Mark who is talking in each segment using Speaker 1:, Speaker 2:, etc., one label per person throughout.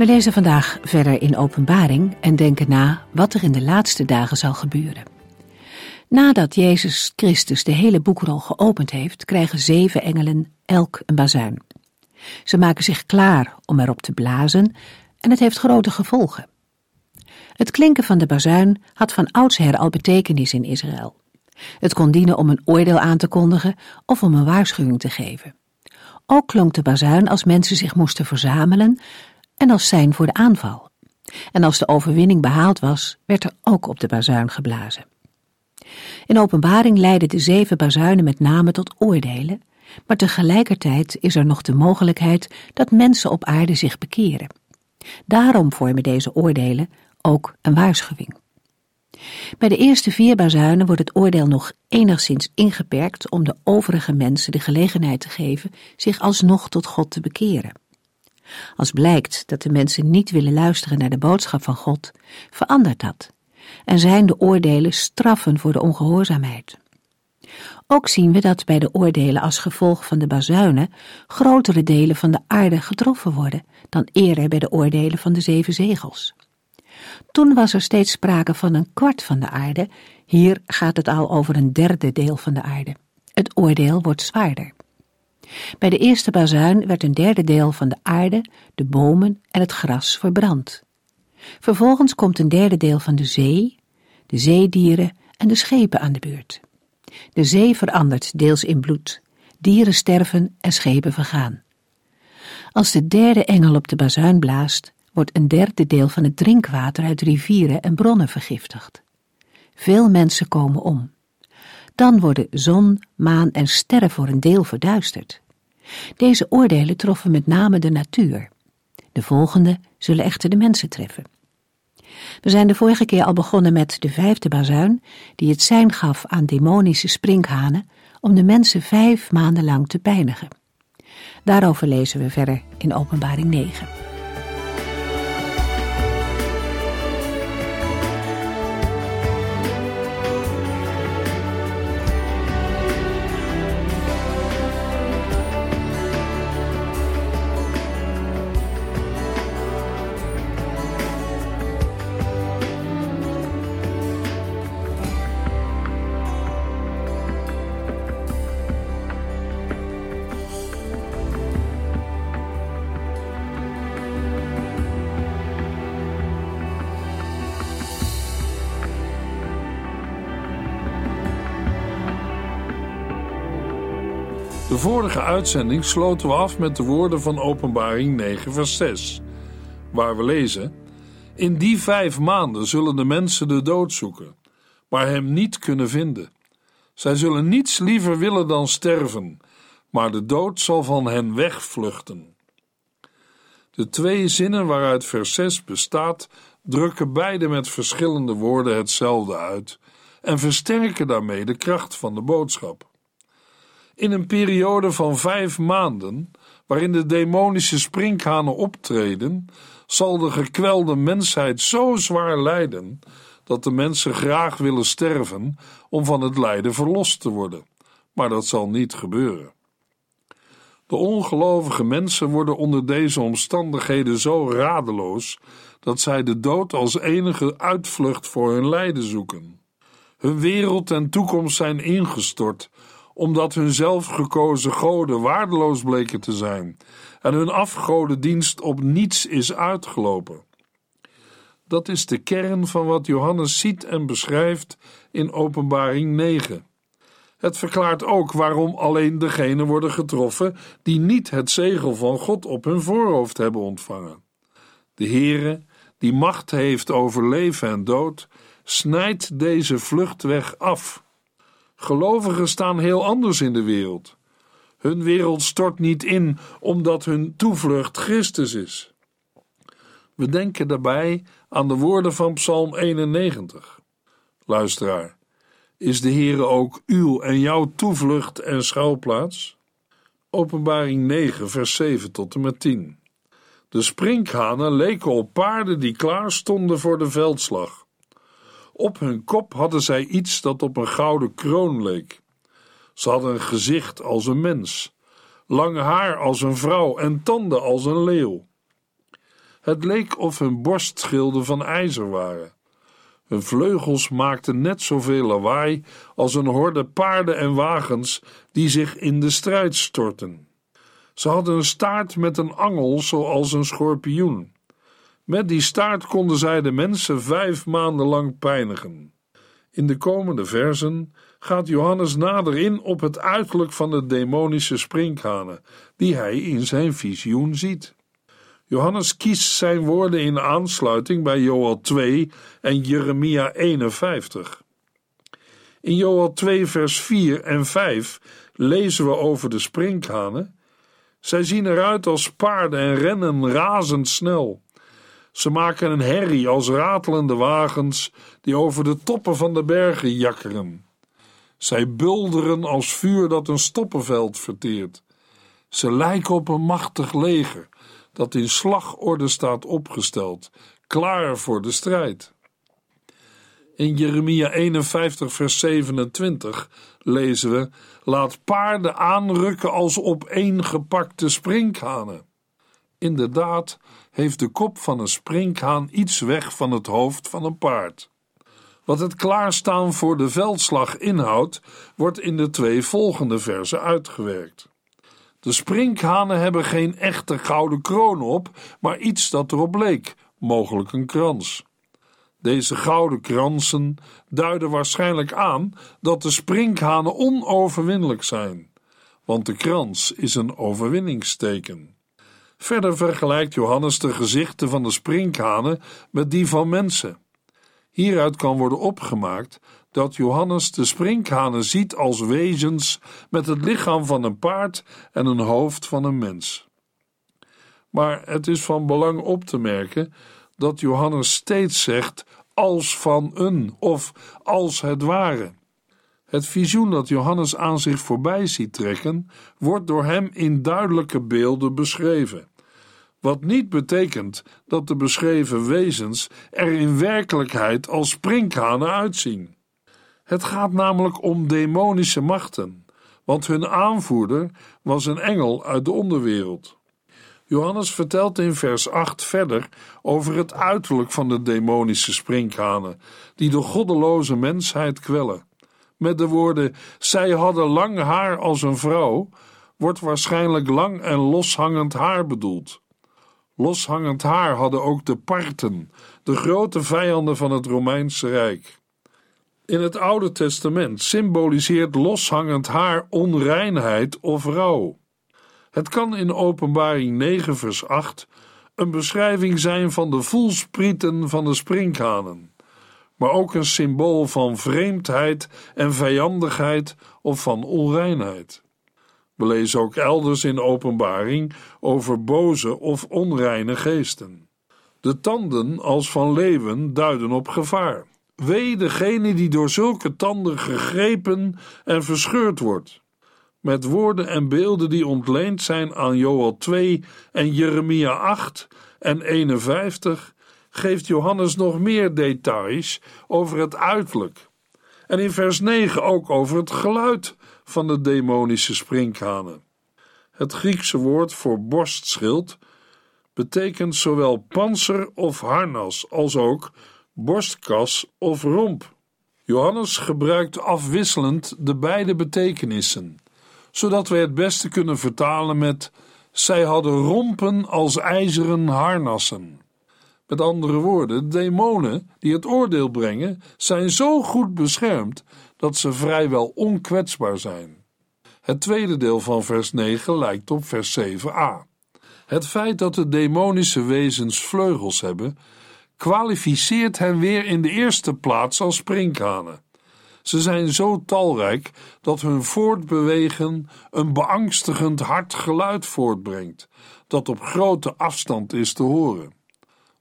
Speaker 1: We lezen vandaag verder in Openbaring en denken na wat er in de laatste dagen zal gebeuren. Nadat Jezus Christus de hele boekrol geopend heeft, krijgen zeven engelen elk een bazuin. Ze maken zich klaar om erop te blazen en het heeft grote gevolgen. Het klinken van de bazuin had van oudsher al betekenis in Israël. Het kon dienen om een oordeel aan te kondigen of om een waarschuwing te geven. Ook klonk de bazuin als mensen zich moesten verzamelen en als zijn voor de aanval. En als de overwinning behaald was, werd er ook op de bazuin geblazen. In openbaring leiden de zeven bazuinen met name tot oordelen, maar tegelijkertijd is er nog de mogelijkheid dat mensen op aarde zich bekeren. Daarom vormen deze oordelen ook een waarschuwing. Bij de eerste vier bazuinen wordt het oordeel nog enigszins ingeperkt om de overige mensen de gelegenheid te geven zich alsnog tot God te bekeren. Als blijkt dat de mensen niet willen luisteren naar de boodschap van God, verandert dat en zijn de oordelen straffen voor de ongehoorzaamheid. Ook zien we dat bij de oordelen als gevolg van de bazuinen grotere delen van de aarde getroffen worden dan eerder bij de oordelen van de zeven zegels. Toen was er steeds sprake van een kwart van de aarde, hier gaat het al over een derde deel van de aarde. Het oordeel wordt zwaarder. Bij de eerste bazuin werd een derde deel van de aarde, de bomen en het gras verbrand. Vervolgens komt een derde deel van de zee, de zeedieren en de schepen aan de beurt. De zee verandert deels in bloed, dieren sterven en schepen vergaan. Als de derde engel op de bazuin blaast, wordt een derde deel van het drinkwater uit rivieren en bronnen vergiftigd. Veel mensen komen om. Dan worden zon, maan en sterren voor een deel verduisterd. Deze oordelen troffen met name de natuur. De volgende zullen echter de mensen treffen. We zijn de vorige keer al begonnen met de vijfde bazuin, die het zijn gaf aan demonische sprinkhanen om de mensen vijf maanden lang te pijnigen. Daarover lezen we verder in Openbaring 9.
Speaker 2: Vorige uitzending sloten we af met de woorden van Openbaring 9, vers 6, waar we lezen: In die vijf maanden zullen de mensen de dood zoeken, maar hem niet kunnen vinden. Zij zullen niets liever willen dan sterven, maar de dood zal van hen wegvluchten. De twee zinnen waaruit vers 6 bestaat, drukken beide met verschillende woorden hetzelfde uit en versterken daarmee de kracht van de boodschap. In een periode van vijf maanden, waarin de demonische sprinkhanen optreden, zal de gekwelde mensheid zo zwaar lijden dat de mensen graag willen sterven om van het lijden verlost te worden. Maar dat zal niet gebeuren. De ongelovige mensen worden onder deze omstandigheden zo radeloos dat zij de dood als enige uitvlucht voor hun lijden zoeken. Hun wereld en toekomst zijn ingestort omdat hun zelfgekozen goden waardeloos bleken te zijn en hun afgodendienst op niets is uitgelopen. Dat is de kern van wat Johannes ziet en beschrijft in Openbaring 9. Het verklaart ook waarom alleen degenen worden getroffen die niet het zegel van God op hun voorhoofd hebben ontvangen. De Heere, die macht heeft over leven en dood, snijdt deze vluchtweg af. Gelovigen staan heel anders in de wereld. Hun wereld stort niet in omdat hun toevlucht Christus is. We denken daarbij aan de woorden van Psalm 91. Luisteraar, is de Heere ook uw en jouw toevlucht en schuilplaats? Openbaring 9, vers 7 tot en met 10. De sprinkhanen leken op paarden die klaar stonden voor de veldslag. Op hun kop hadden zij iets dat op een gouden kroon leek. Ze hadden een gezicht als een mens, lang haar als een vrouw en tanden als een leeuw. Het leek of hun borstschilden van ijzer waren. Hun vleugels maakten net zoveel lawaai als een horde paarden en wagens die zich in de strijd storten. Ze hadden een staart met een angel zoals een schorpioen. Met die staart konden zij de mensen vijf maanden lang pijnigen. In de komende versen gaat Johannes nader in op het uiterlijk van de demonische sprinkhanen, die hij in zijn visioen ziet. Johannes kiest zijn woorden in aansluiting bij Joel 2 en Jeremia 51. In Joel 2, vers 4 en 5 lezen we over de sprinkhanen. Zij zien eruit als paarden en rennen razendsnel. Ze maken een herrie als ratelende wagens die over de toppen van de bergen jakkeren. Zij bulderen als vuur dat een stoppenveld verteert. Ze lijken op een machtig leger dat in slagorde staat opgesteld, klaar voor de strijd. In Jeremia 51, vers 27 lezen we: Laat paarden aanrukken als opeengepakte sprinkhanen. Inderdaad heeft de kop van een sprinkhaan iets weg van het hoofd van een paard. Wat het klaarstaan voor de veldslag inhoudt, wordt in de twee volgende versen uitgewerkt. De sprinkhanen hebben geen echte gouden kroon op, maar iets dat erop leek, mogelijk een krans. Deze gouden kransen duiden waarschijnlijk aan dat de sprinkhanen onoverwinnelijk zijn, want de krans is een overwinningsteken. Verder vergelijkt Johannes de gezichten van de sprinkhanen met die van mensen. Hieruit kan worden opgemaakt dat Johannes de sprinkhanen ziet als wezens met het lichaam van een paard en een hoofd van een mens. Maar het is van belang op te merken dat Johannes steeds zegt als van een of als het ware. Het visioen dat Johannes aan zich voorbij ziet trekken, wordt door hem in duidelijke beelden beschreven. Wat niet betekent dat de beschreven wezens er in werkelijkheid als sprinkhanen uitzien. Het gaat namelijk om demonische machten, want hun aanvoerder was een engel uit de onderwereld. Johannes vertelt in vers 8 verder over het uiterlijk van de demonische sprinkhanen, die de goddeloze mensheid kwellen. Met de woorden: Zij hadden lang haar als een vrouw, wordt waarschijnlijk lang en loshangend haar bedoeld. Loshangend haar hadden ook de Parten, de grote vijanden van het Romeinse Rijk. In het Oude Testament symboliseert loshangend haar onreinheid of rouw. Het kan in Openbaring 9, vers 8 een beschrijving zijn van de voelsprieten van de sprinkhanen, maar ook een symbool van vreemdheid en vijandigheid of van onreinheid. We lezen ook elders in Openbaring over boze of onreine geesten. De tanden als van leeuwen duiden op gevaar. Wee degene die door zulke tanden gegrepen en verscheurd wordt. Met woorden en beelden die ontleend zijn aan Joel 2 en Jeremia 8 en 51 geeft Johannes nog meer details over het uiterlijk. En in vers 9 ook over het geluid van de demonische sprinkhanen. Het Griekse woord voor borstschild betekent zowel panzer of harnas als ook borstkas of romp. Johannes gebruikt afwisselend de beide betekenissen, zodat we het beste kunnen vertalen met: zij hadden rompen als ijzeren harnassen. Met andere woorden, de demonen die het oordeel brengen, zijn zo goed beschermd dat ze vrijwel onkwetsbaar zijn. Het tweede deel van vers 9 lijkt op vers 7a. Het feit dat de demonische wezens vleugels hebben, kwalificeert hen weer in de eerste plaats als sprinkhanen. Ze zijn zo talrijk dat hun voortbewegen een beangstigend hard geluid voortbrengt, dat op grote afstand is te horen.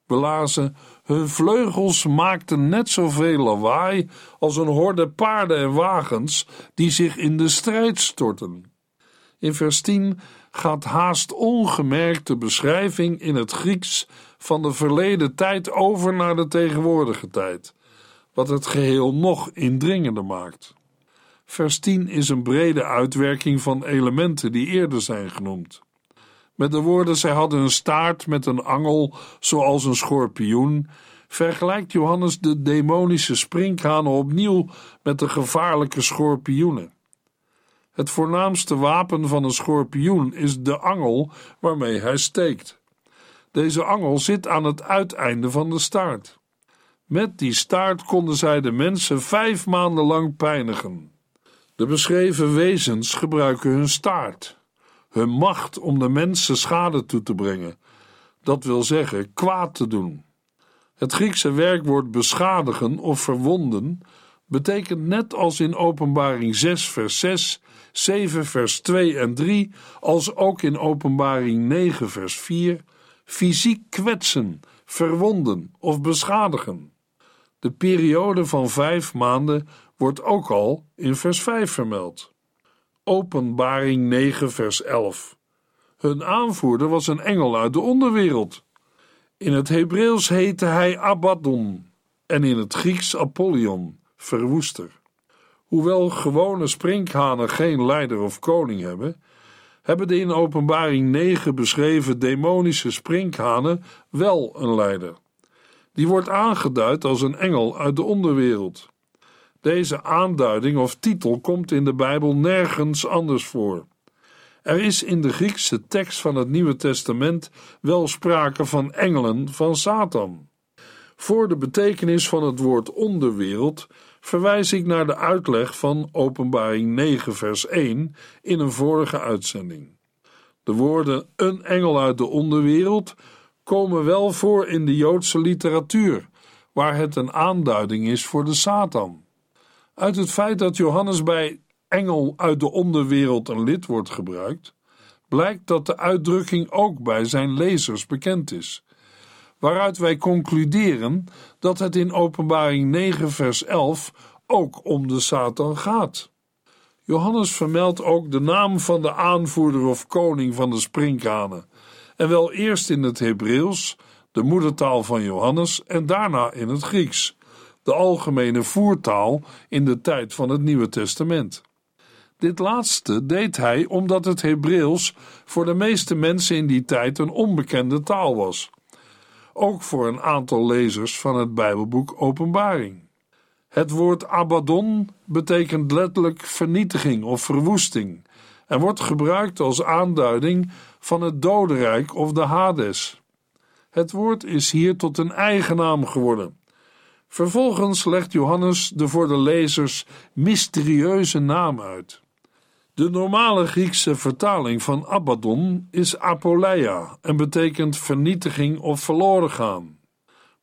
Speaker 2: We lazen: Hun vleugels maakten net zoveel lawaai als een horde paarden en wagens die zich in de strijd storten. In vers 10 gaat haast ongemerkt de beschrijving in het Grieks van de verleden tijd over naar de tegenwoordige tijd, wat het geheel nog indringender maakt. Vers 10 is een brede uitwerking van elementen die eerder zijn genoemd. Met de woorden zij hadden een staart met een angel zoals een schorpioen, vergelijkt Johannes de demonische sprinkhanen opnieuw met de gevaarlijke schorpioenen. Het voornaamste wapen van een schorpioen is de angel waarmee hij steekt. Deze angel zit aan het uiteinde van de staart. Met die staart konden zij de mensen vijf maanden lang pijnigen. De beschreven wezens gebruiken hun staart, hun macht om de mensen schade toe te brengen, dat wil zeggen kwaad te doen. Het Griekse werkwoord beschadigen of verwonden betekent net als in Openbaring 6, vers 6, 7, vers 2 en 3, als ook in Openbaring 9, vers 4, fysiek kwetsen, verwonden of beschadigen. De periode van vijf maanden wordt ook al in vers 5 vermeld. Openbaring 9, vers 11. Hun aanvoerder was een engel uit de onderwereld. In het Hebreeuws heette hij Abaddon en in het Grieks Apollyon, verwoester. Hoewel gewone sprinkhanen geen leider of koning hebben, hebben de in Openbaring 9 beschreven demonische sprinkhanen wel een leider. Die wordt aangeduid als een engel uit de onderwereld. Deze aanduiding of titel komt in de Bijbel nergens anders voor. Er is in de Griekse tekst van het Nieuwe Testament wel sprake van engelen van Satan. Voor de betekenis van het woord onderwereld verwijs ik naar de uitleg van Openbaring 9, vers 1 in een vorige uitzending. De woorden een engel uit de onderwereld komen wel voor in de Joodse literatuur, waar het een aanduiding is voor de Satan. Uit het feit dat Johannes bij engel uit de onderwereld een lid wordt gebruikt, blijkt dat de uitdrukking ook bij zijn lezers bekend is. Waaruit wij concluderen dat het in Openbaring 9, vers 11 ook om de Satan gaat. Johannes vermeldt ook de naam van de aanvoerder of koning van de sprinkhanen, en wel eerst in het Hebreeuws, de moedertaal van Johannes, en daarna in het Grieks de algemene voertaal in de tijd van het Nieuwe Testament. Dit laatste deed hij omdat het Hebreeuws voor de meeste mensen in die tijd een onbekende taal was. Ook voor een aantal lezers van het Bijbelboek Openbaring. Het woord Abaddon betekent letterlijk vernietiging of verwoesting en wordt gebruikt als aanduiding van het dodenrijk of de Hades. Het woord is hier tot een eigen naam geworden Vervolgens legt Johannes de voor de lezers mysterieuze naam uit. De normale Griekse vertaling van Abaddon is apoleia en betekent vernietiging of verloren gaan.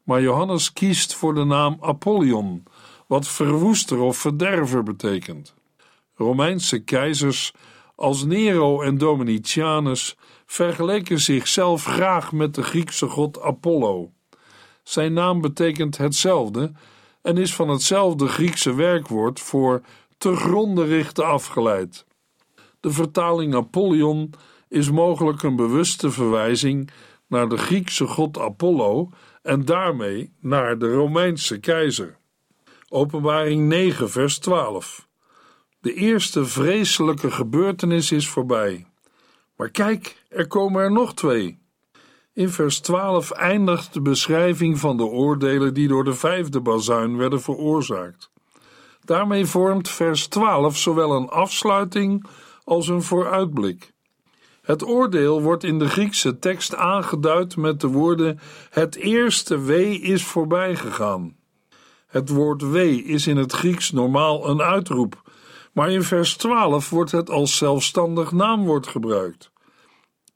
Speaker 2: Maar Johannes kiest voor de naam Apollyon, wat verwoester of verderver betekent. Romeinse keizers als Nero en Domitianus vergeleken zichzelf graag met de Griekse god Apollo. Zijn naam betekent hetzelfde en is van hetzelfde Griekse werkwoord voor te gronden richten afgeleid. De vertaling Apollyon is mogelijk een bewuste verwijzing naar de Griekse god Apollo en daarmee naar de Romeinse keizer. Openbaring 9, vers 12. De eerste vreselijke gebeurtenis is voorbij. Maar kijk, er komen er nog twee. In vers 12 eindigt de beschrijving van de oordelen die door de vijfde bazuin werden veroorzaakt. Daarmee vormt vers 12 zowel een afsluiting als een vooruitblik. Het oordeel wordt in de Griekse tekst aangeduid met de woorden: Het eerste wee is voorbij gegaan. Het woord wee is in het Grieks normaal een uitroep, maar in vers 12 wordt het als zelfstandig naamwoord gebruikt.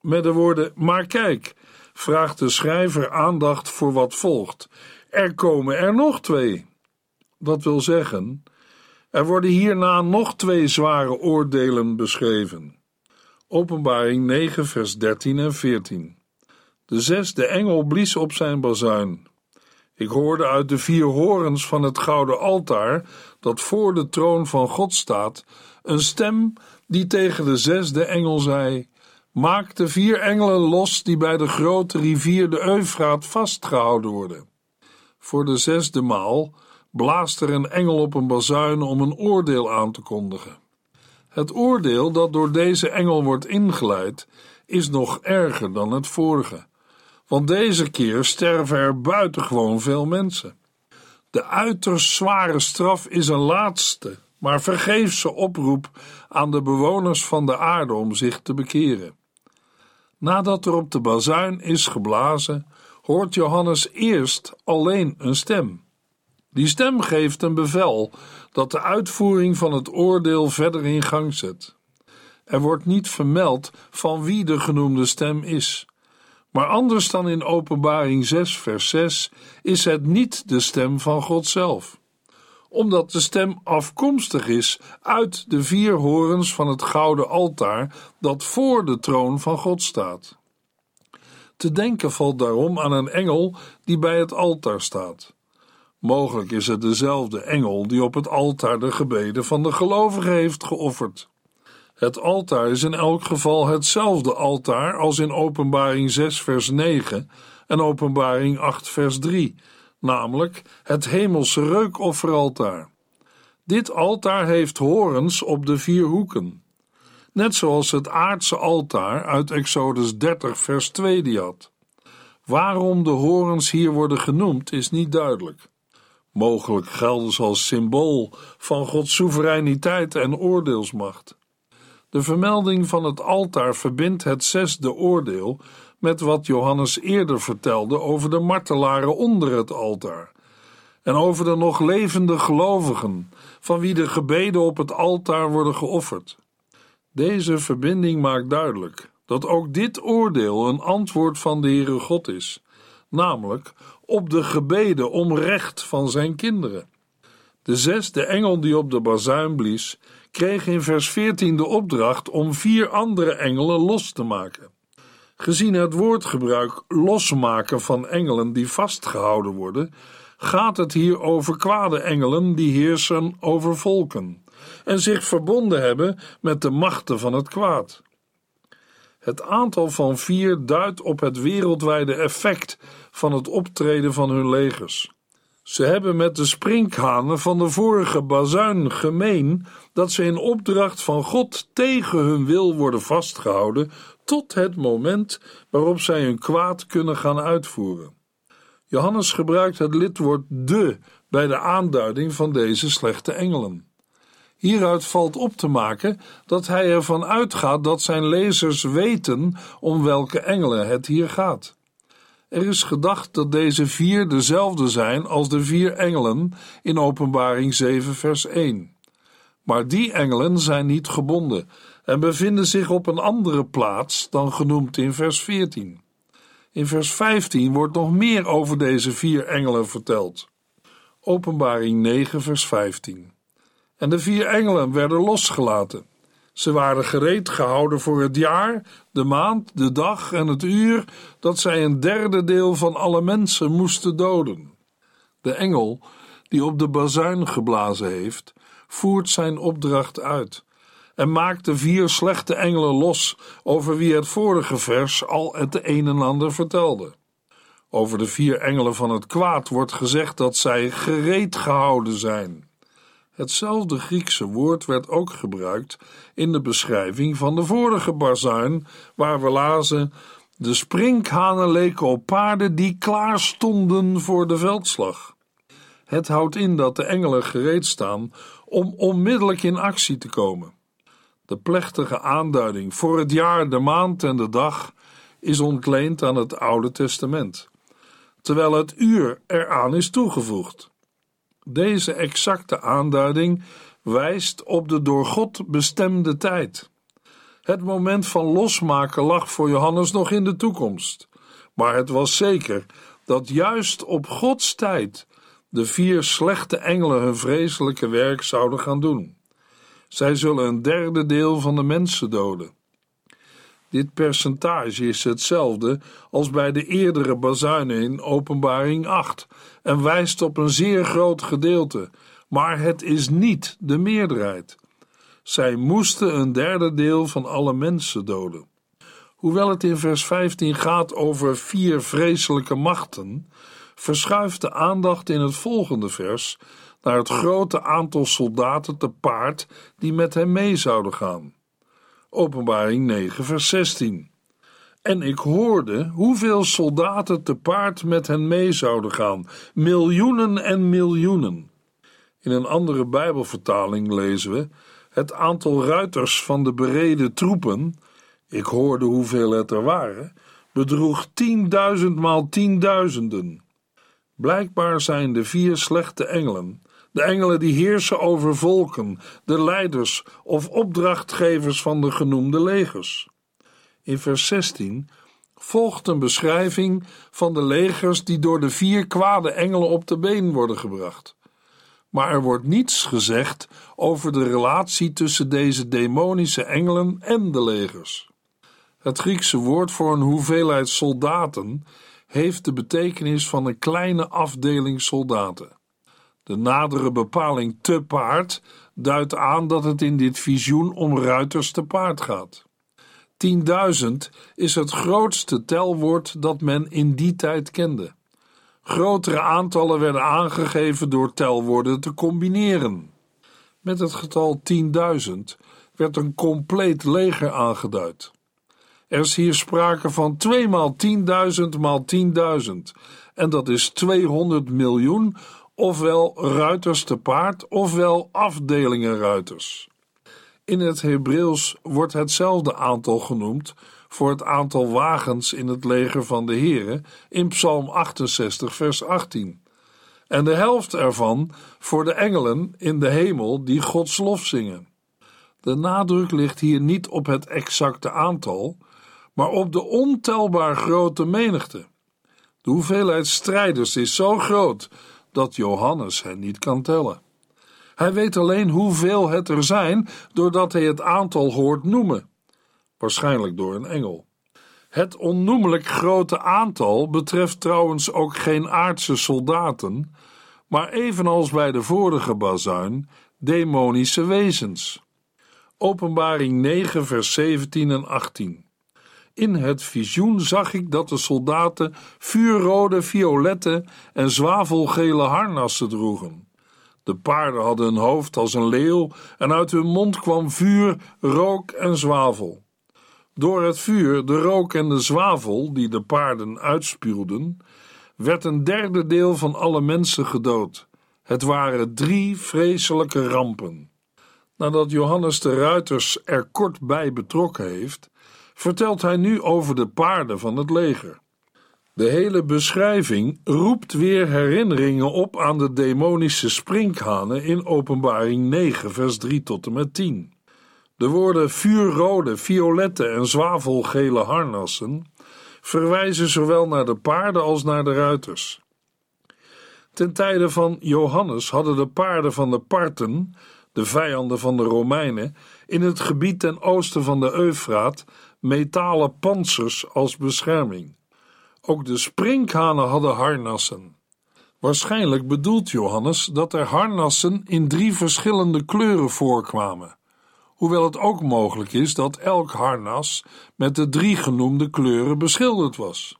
Speaker 2: Met de woorden: Maar kijk, vraagt de schrijver aandacht voor wat volgt. Er komen er nog twee. Dat wil zeggen, er worden hierna nog twee zware oordelen beschreven. Openbaring 9, vers 13 en 14. De zesde engel blies op zijn bazuin. Ik hoorde uit de vier horens van het gouden altaar, dat voor de troon van God staat, een stem die tegen de zesde engel zei: Maak de vier engelen los die bij de grote rivier de Eufraat vastgehouden worden. Voor de zesde maal blaast er een engel op een bazuin om een oordeel aan te kondigen. Het oordeel dat door deze engel wordt ingeleid, is nog erger dan het vorige, want deze keer sterven er buitengewoon veel mensen. De uiterst zware straf is een laatste, maar vergeefse oproep aan de bewoners van de aarde om zich te bekeren. Nadat er op de bazuin is geblazen, hoort Johannes eerst alleen een stem. Die stem geeft een bevel dat de uitvoering van het oordeel verder in gang zet. Er wordt niet vermeld van wie de genoemde stem is. Maar anders dan in Openbaring 6, vers 6 is het niet de stem van God zelf omdat de stem afkomstig is uit de vier horens van het gouden altaar dat voor de troon van God staat. Te denken valt daarom aan een engel die bij het altaar staat. Mogelijk is het dezelfde engel die op het altaar de gebeden van de gelovigen heeft geofferd. Het altaar is in elk geval hetzelfde altaar als in Openbaring 6, vers 9 en Openbaring 8, vers 3, namelijk het hemelse reukofferaltaar. Dit altaar heeft horens op de vier hoeken, net zoals het aardse altaar uit Exodus 30, vers 2 die had. Waarom de horens hier worden genoemd is niet duidelijk. Mogelijk gelden ze als symbool van Gods soevereiniteit en oordeelsmacht. De vermelding van het altaar verbindt het zesde oordeel met wat Johannes eerder vertelde over de martelaren onder het altaar en over de nog levende gelovigen, van wie de gebeden op het altaar worden geofferd. Deze verbinding maakt duidelijk dat ook dit oordeel een antwoord van de Heere God is, namelijk op de gebeden om recht van zijn kinderen. De zesde engel die op de bazuin blies, kreeg in vers 14 de opdracht om vier andere engelen los te maken. Gezien het woordgebruik losmaken van engelen die vastgehouden worden, gaat het hier over kwade engelen die heersen over volken en zich verbonden hebben met de machten van het kwaad. Het aantal van vier duidt op het wereldwijde effect van het optreden van hun legers. Ze hebben met de sprinkhanen van de vorige bazuin gemeen dat ze in opdracht van God tegen hun wil worden vastgehouden tot het moment waarop zij hun kwaad kunnen gaan uitvoeren. Johannes gebruikt het lidwoord de bij de aanduiding van deze slechte engelen. Hieruit valt op te maken dat hij ervan uitgaat dat zijn lezers weten om welke engelen het hier gaat. Er is gedacht dat deze vier dezelfde zijn als de vier engelen in Openbaring 7, vers 1. Maar die engelen zijn niet gebonden en bevinden zich op een andere plaats dan genoemd in vers 14. In vers 15 wordt nog meer over deze vier engelen verteld. Openbaring 9, vers 15. En de vier engelen werden losgelaten. Ze waren gereed gehouden voor het jaar, de maand, de dag en het uur dat zij een derde deel van alle mensen moesten doden. De engel, die op de bazuin geblazen heeft, voert zijn opdracht uit en maakt de vier slechte engelen los over wie het vorige vers al het een en ander vertelde. Over de vier engelen van het kwaad wordt gezegd dat zij gereed gehouden zijn. Hetzelfde Griekse woord werd ook gebruikt in de beschrijving van de vorige bazuin, waar we lazen: De sprinkhanen leken op paarden die klaar stonden voor de veldslag. Het houdt in dat de engelen gereed staan om onmiddellijk in actie te komen. De plechtige aanduiding voor het jaar, de maand en de dag is ontleend aan het Oude Testament, terwijl het uur eraan is toegevoegd. Deze exacte aanduiding wijst op de door God bestemde tijd. Het moment van losmaken lag voor Johannes nog in de toekomst, maar het was zeker dat juist op Gods tijd de vier slechte engelen hun vreselijke werk zouden gaan doen. Zij zullen een derde deel van de mensen doden. Dit percentage is hetzelfde als bij de eerdere bazuinen in Openbaring 8 en wijst op een zeer groot gedeelte, maar het is niet de meerderheid. Zij moesten een derde deel van alle mensen doden. Hoewel het in vers 15 gaat over vier vreselijke machten, verschuift de aandacht in het volgende vers naar het grote aantal soldaten te paard die met hem mee zouden gaan. Openbaring 9, vers 16. En ik hoorde hoeveel soldaten te paard met hen mee zouden gaan, miljoenen en miljoenen. In een andere Bijbelvertaling lezen we: Het aantal ruiters van de bereden troepen, ik hoorde hoeveel het er waren, bedroeg tienduizend maal tienduizenden. Blijkbaar zijn de vier slechte engelen de engelen die heersen over volken, de leiders of opdrachtgevers van de genoemde legers. In vers 16 volgt een beschrijving van de legers die door de vier kwade engelen op de been worden gebracht. Maar er wordt niets gezegd over de relatie tussen deze demonische engelen en de legers. Het Griekse woord voor een hoeveelheid soldaten heeft de betekenis van een kleine afdeling soldaten. De nadere bepaling te paard duidt aan dat het in dit visioen om ruiters te paard gaat. 10.000 is het grootste telwoord dat men in die tijd kende. Grotere aantallen werden aangegeven door telwoorden te combineren. Met het getal 10.000 werd een compleet leger aangeduid. Er is hier sprake van 2 maal 10.000 maal 10.000 en dat is 200 miljoen ofwel ruiters te paard, ofwel afdelingen ruiters. In het Hebreeuws wordt hetzelfde aantal genoemd voor het aantal wagens in het leger van de Here in Psalm 68, vers 18. En de helft ervan voor de engelen in de hemel die Gods lof zingen. De nadruk ligt hier niet op het exacte aantal, maar op de ontelbaar grote menigte. De hoeveelheid strijders is zo groot dat Johannes hen niet kan tellen. Hij weet alleen hoeveel het er zijn doordat hij het aantal hoort noemen, waarschijnlijk door een engel. Het onnoemelijk grote aantal betreft trouwens ook geen aardse soldaten, maar evenals bij de vorige bazuin, demonische wezens. Openbaring 9, vers 17 en 18. In het visioen zag ik dat de soldaten vuurrode, violette en zwavelgele harnassen droegen. De paarden hadden een hoofd als een leeuw en uit hun mond kwam vuur, rook en zwavel. Door het vuur, de rook en de zwavel die de paarden uitspuwden, werd een derde deel van alle mensen gedood. Het waren drie vreselijke rampen. Nadat Johannes de Ruiters er kort bij betrokken heeft, vertelt hij nu over de paarden van het leger. De hele beschrijving roept weer herinneringen op aan de demonische sprinkhanen in Openbaring 9, vers 3 tot en met 10. De woorden vuurrode, violette en zwavelgele harnassen verwijzen zowel naar de paarden als naar de ruiters. Ten tijde van Johannes hadden de paarden van de Parten, de vijanden van de Romeinen, in het gebied ten oosten van de Eufraat metalen panzers als bescherming. Ook de sprinkhanen hadden harnassen. Waarschijnlijk bedoelt Johannes dat er harnassen in drie verschillende kleuren voorkwamen, hoewel het ook mogelijk is dat elk harnas met de drie genoemde kleuren beschilderd was.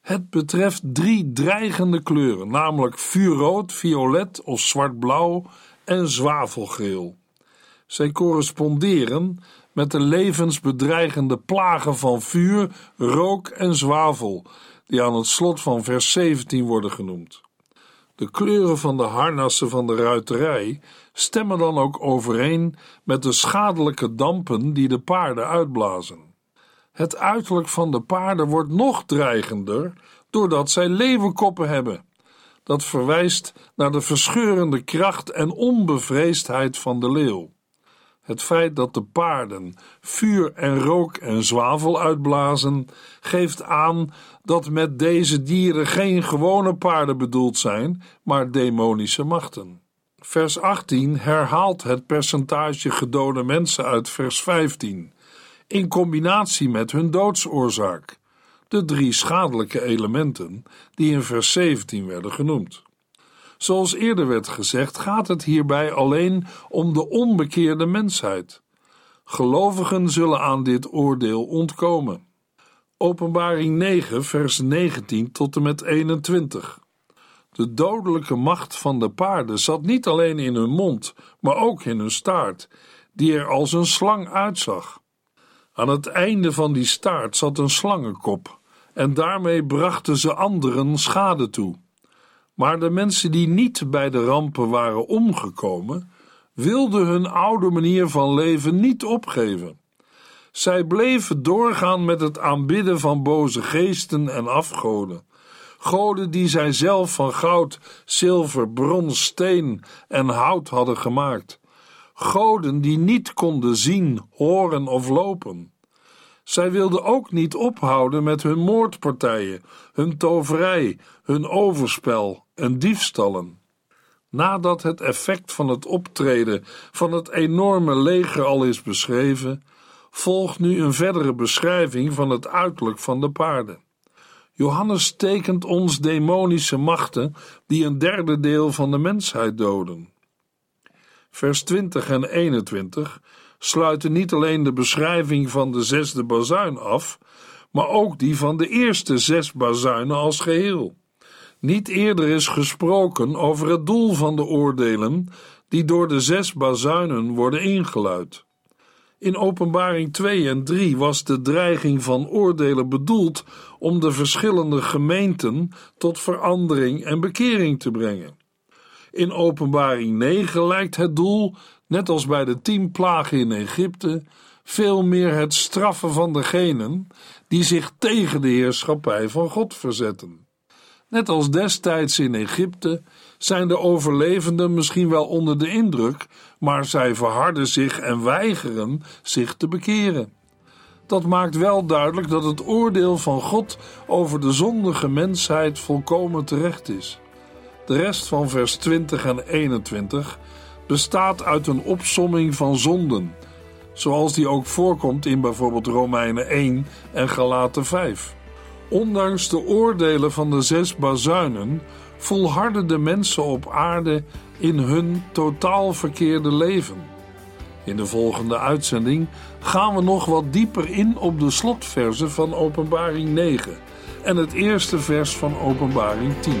Speaker 2: Het betreft drie dreigende kleuren, namelijk vuurrood, violet of zwartblauw en zwavelgeel. Zij corresponderen met de levensbedreigende plagen van vuur, rook en zwavel, die aan het slot van vers 17 worden genoemd. De kleuren van de harnassen van de ruiterij stemmen dan ook overeen met de schadelijke dampen die de paarden uitblazen. Het uiterlijk van de paarden wordt nog dreigender doordat zij leeuwenkoppen hebben. Dat verwijst naar de verscheurende kracht en onbevreesdheid van de leeuw. Het feit dat de paarden vuur en rook en zwavel uitblazen, geeft aan dat met deze dieren geen gewone paarden bedoeld zijn, maar demonische machten. Vers 18 herhaalt het percentage gedode mensen uit vers 15. in combinatie met hun doodsoorzaak, de drie schadelijke elementen die in vers 17 werden genoemd. Zoals eerder werd gezegd, gaat het hierbij alleen om de onbekeerde mensheid. Gelovigen zullen aan dit oordeel ontkomen. Openbaring 9, vers 19 tot en met 21. De dodelijke macht van de paarden zat niet alleen in hun mond, maar ook in hun staart, die er als een slang uitzag. Aan het einde van die staart zat een slangenkop, en daarmee brachten ze anderen schade toe. Maar de mensen die niet bij de rampen waren omgekomen, wilden hun oude manier van leven niet opgeven. Zij bleven doorgaan met het aanbidden van boze geesten en afgoden. Goden die zij zelf van goud, zilver, brons, steen en hout hadden gemaakt. Goden die niet konden zien, horen of lopen. Zij wilden ook niet ophouden met hun moordpartijen, hun toverij, hun overspel en diefstallen. Nadat het effect van het optreden van het enorme leger al is beschreven, volgt nu een verdere beschrijving van het uiterlijk van de paarden. Johannes tekent ons demonische machten die een derde deel van de mensheid doden. Vers 20 en 21 sluiten niet alleen de beschrijving van de zesde bazuin af, maar ook die van de eerste zes bazuinen als geheel. Niet eerder is gesproken over het doel van de oordelen die door de zes bazuinen worden ingeluid. In Openbaring 2 en 3 was de dreiging van oordelen bedoeld om de verschillende gemeenten tot verandering en bekering te brengen. In Openbaring 9 lijkt het doel, net als bij de tien plagen in Egypte, veel meer het straffen van degenen die zich tegen de heerschappij van God verzetten. Net als destijds in Egypte zijn de overlevenden misschien wel onder de indruk, maar zij verharden zich en weigeren zich te bekeren. Dat maakt wel duidelijk dat het oordeel van God over de zondige mensheid volkomen terecht is. De rest van vers 20 en 21 bestaat uit een opsomming van zonden, zoals die ook voorkomt in bijvoorbeeld Romeinen 1 en Galaten 5. Ondanks de oordelen van de zes bazuinen volharden de mensen op aarde in hun totaal verkeerde leven. In de volgende uitzending gaan we nog wat dieper in op de slotverzen van Openbaring 9 en het eerste vers van Openbaring 10.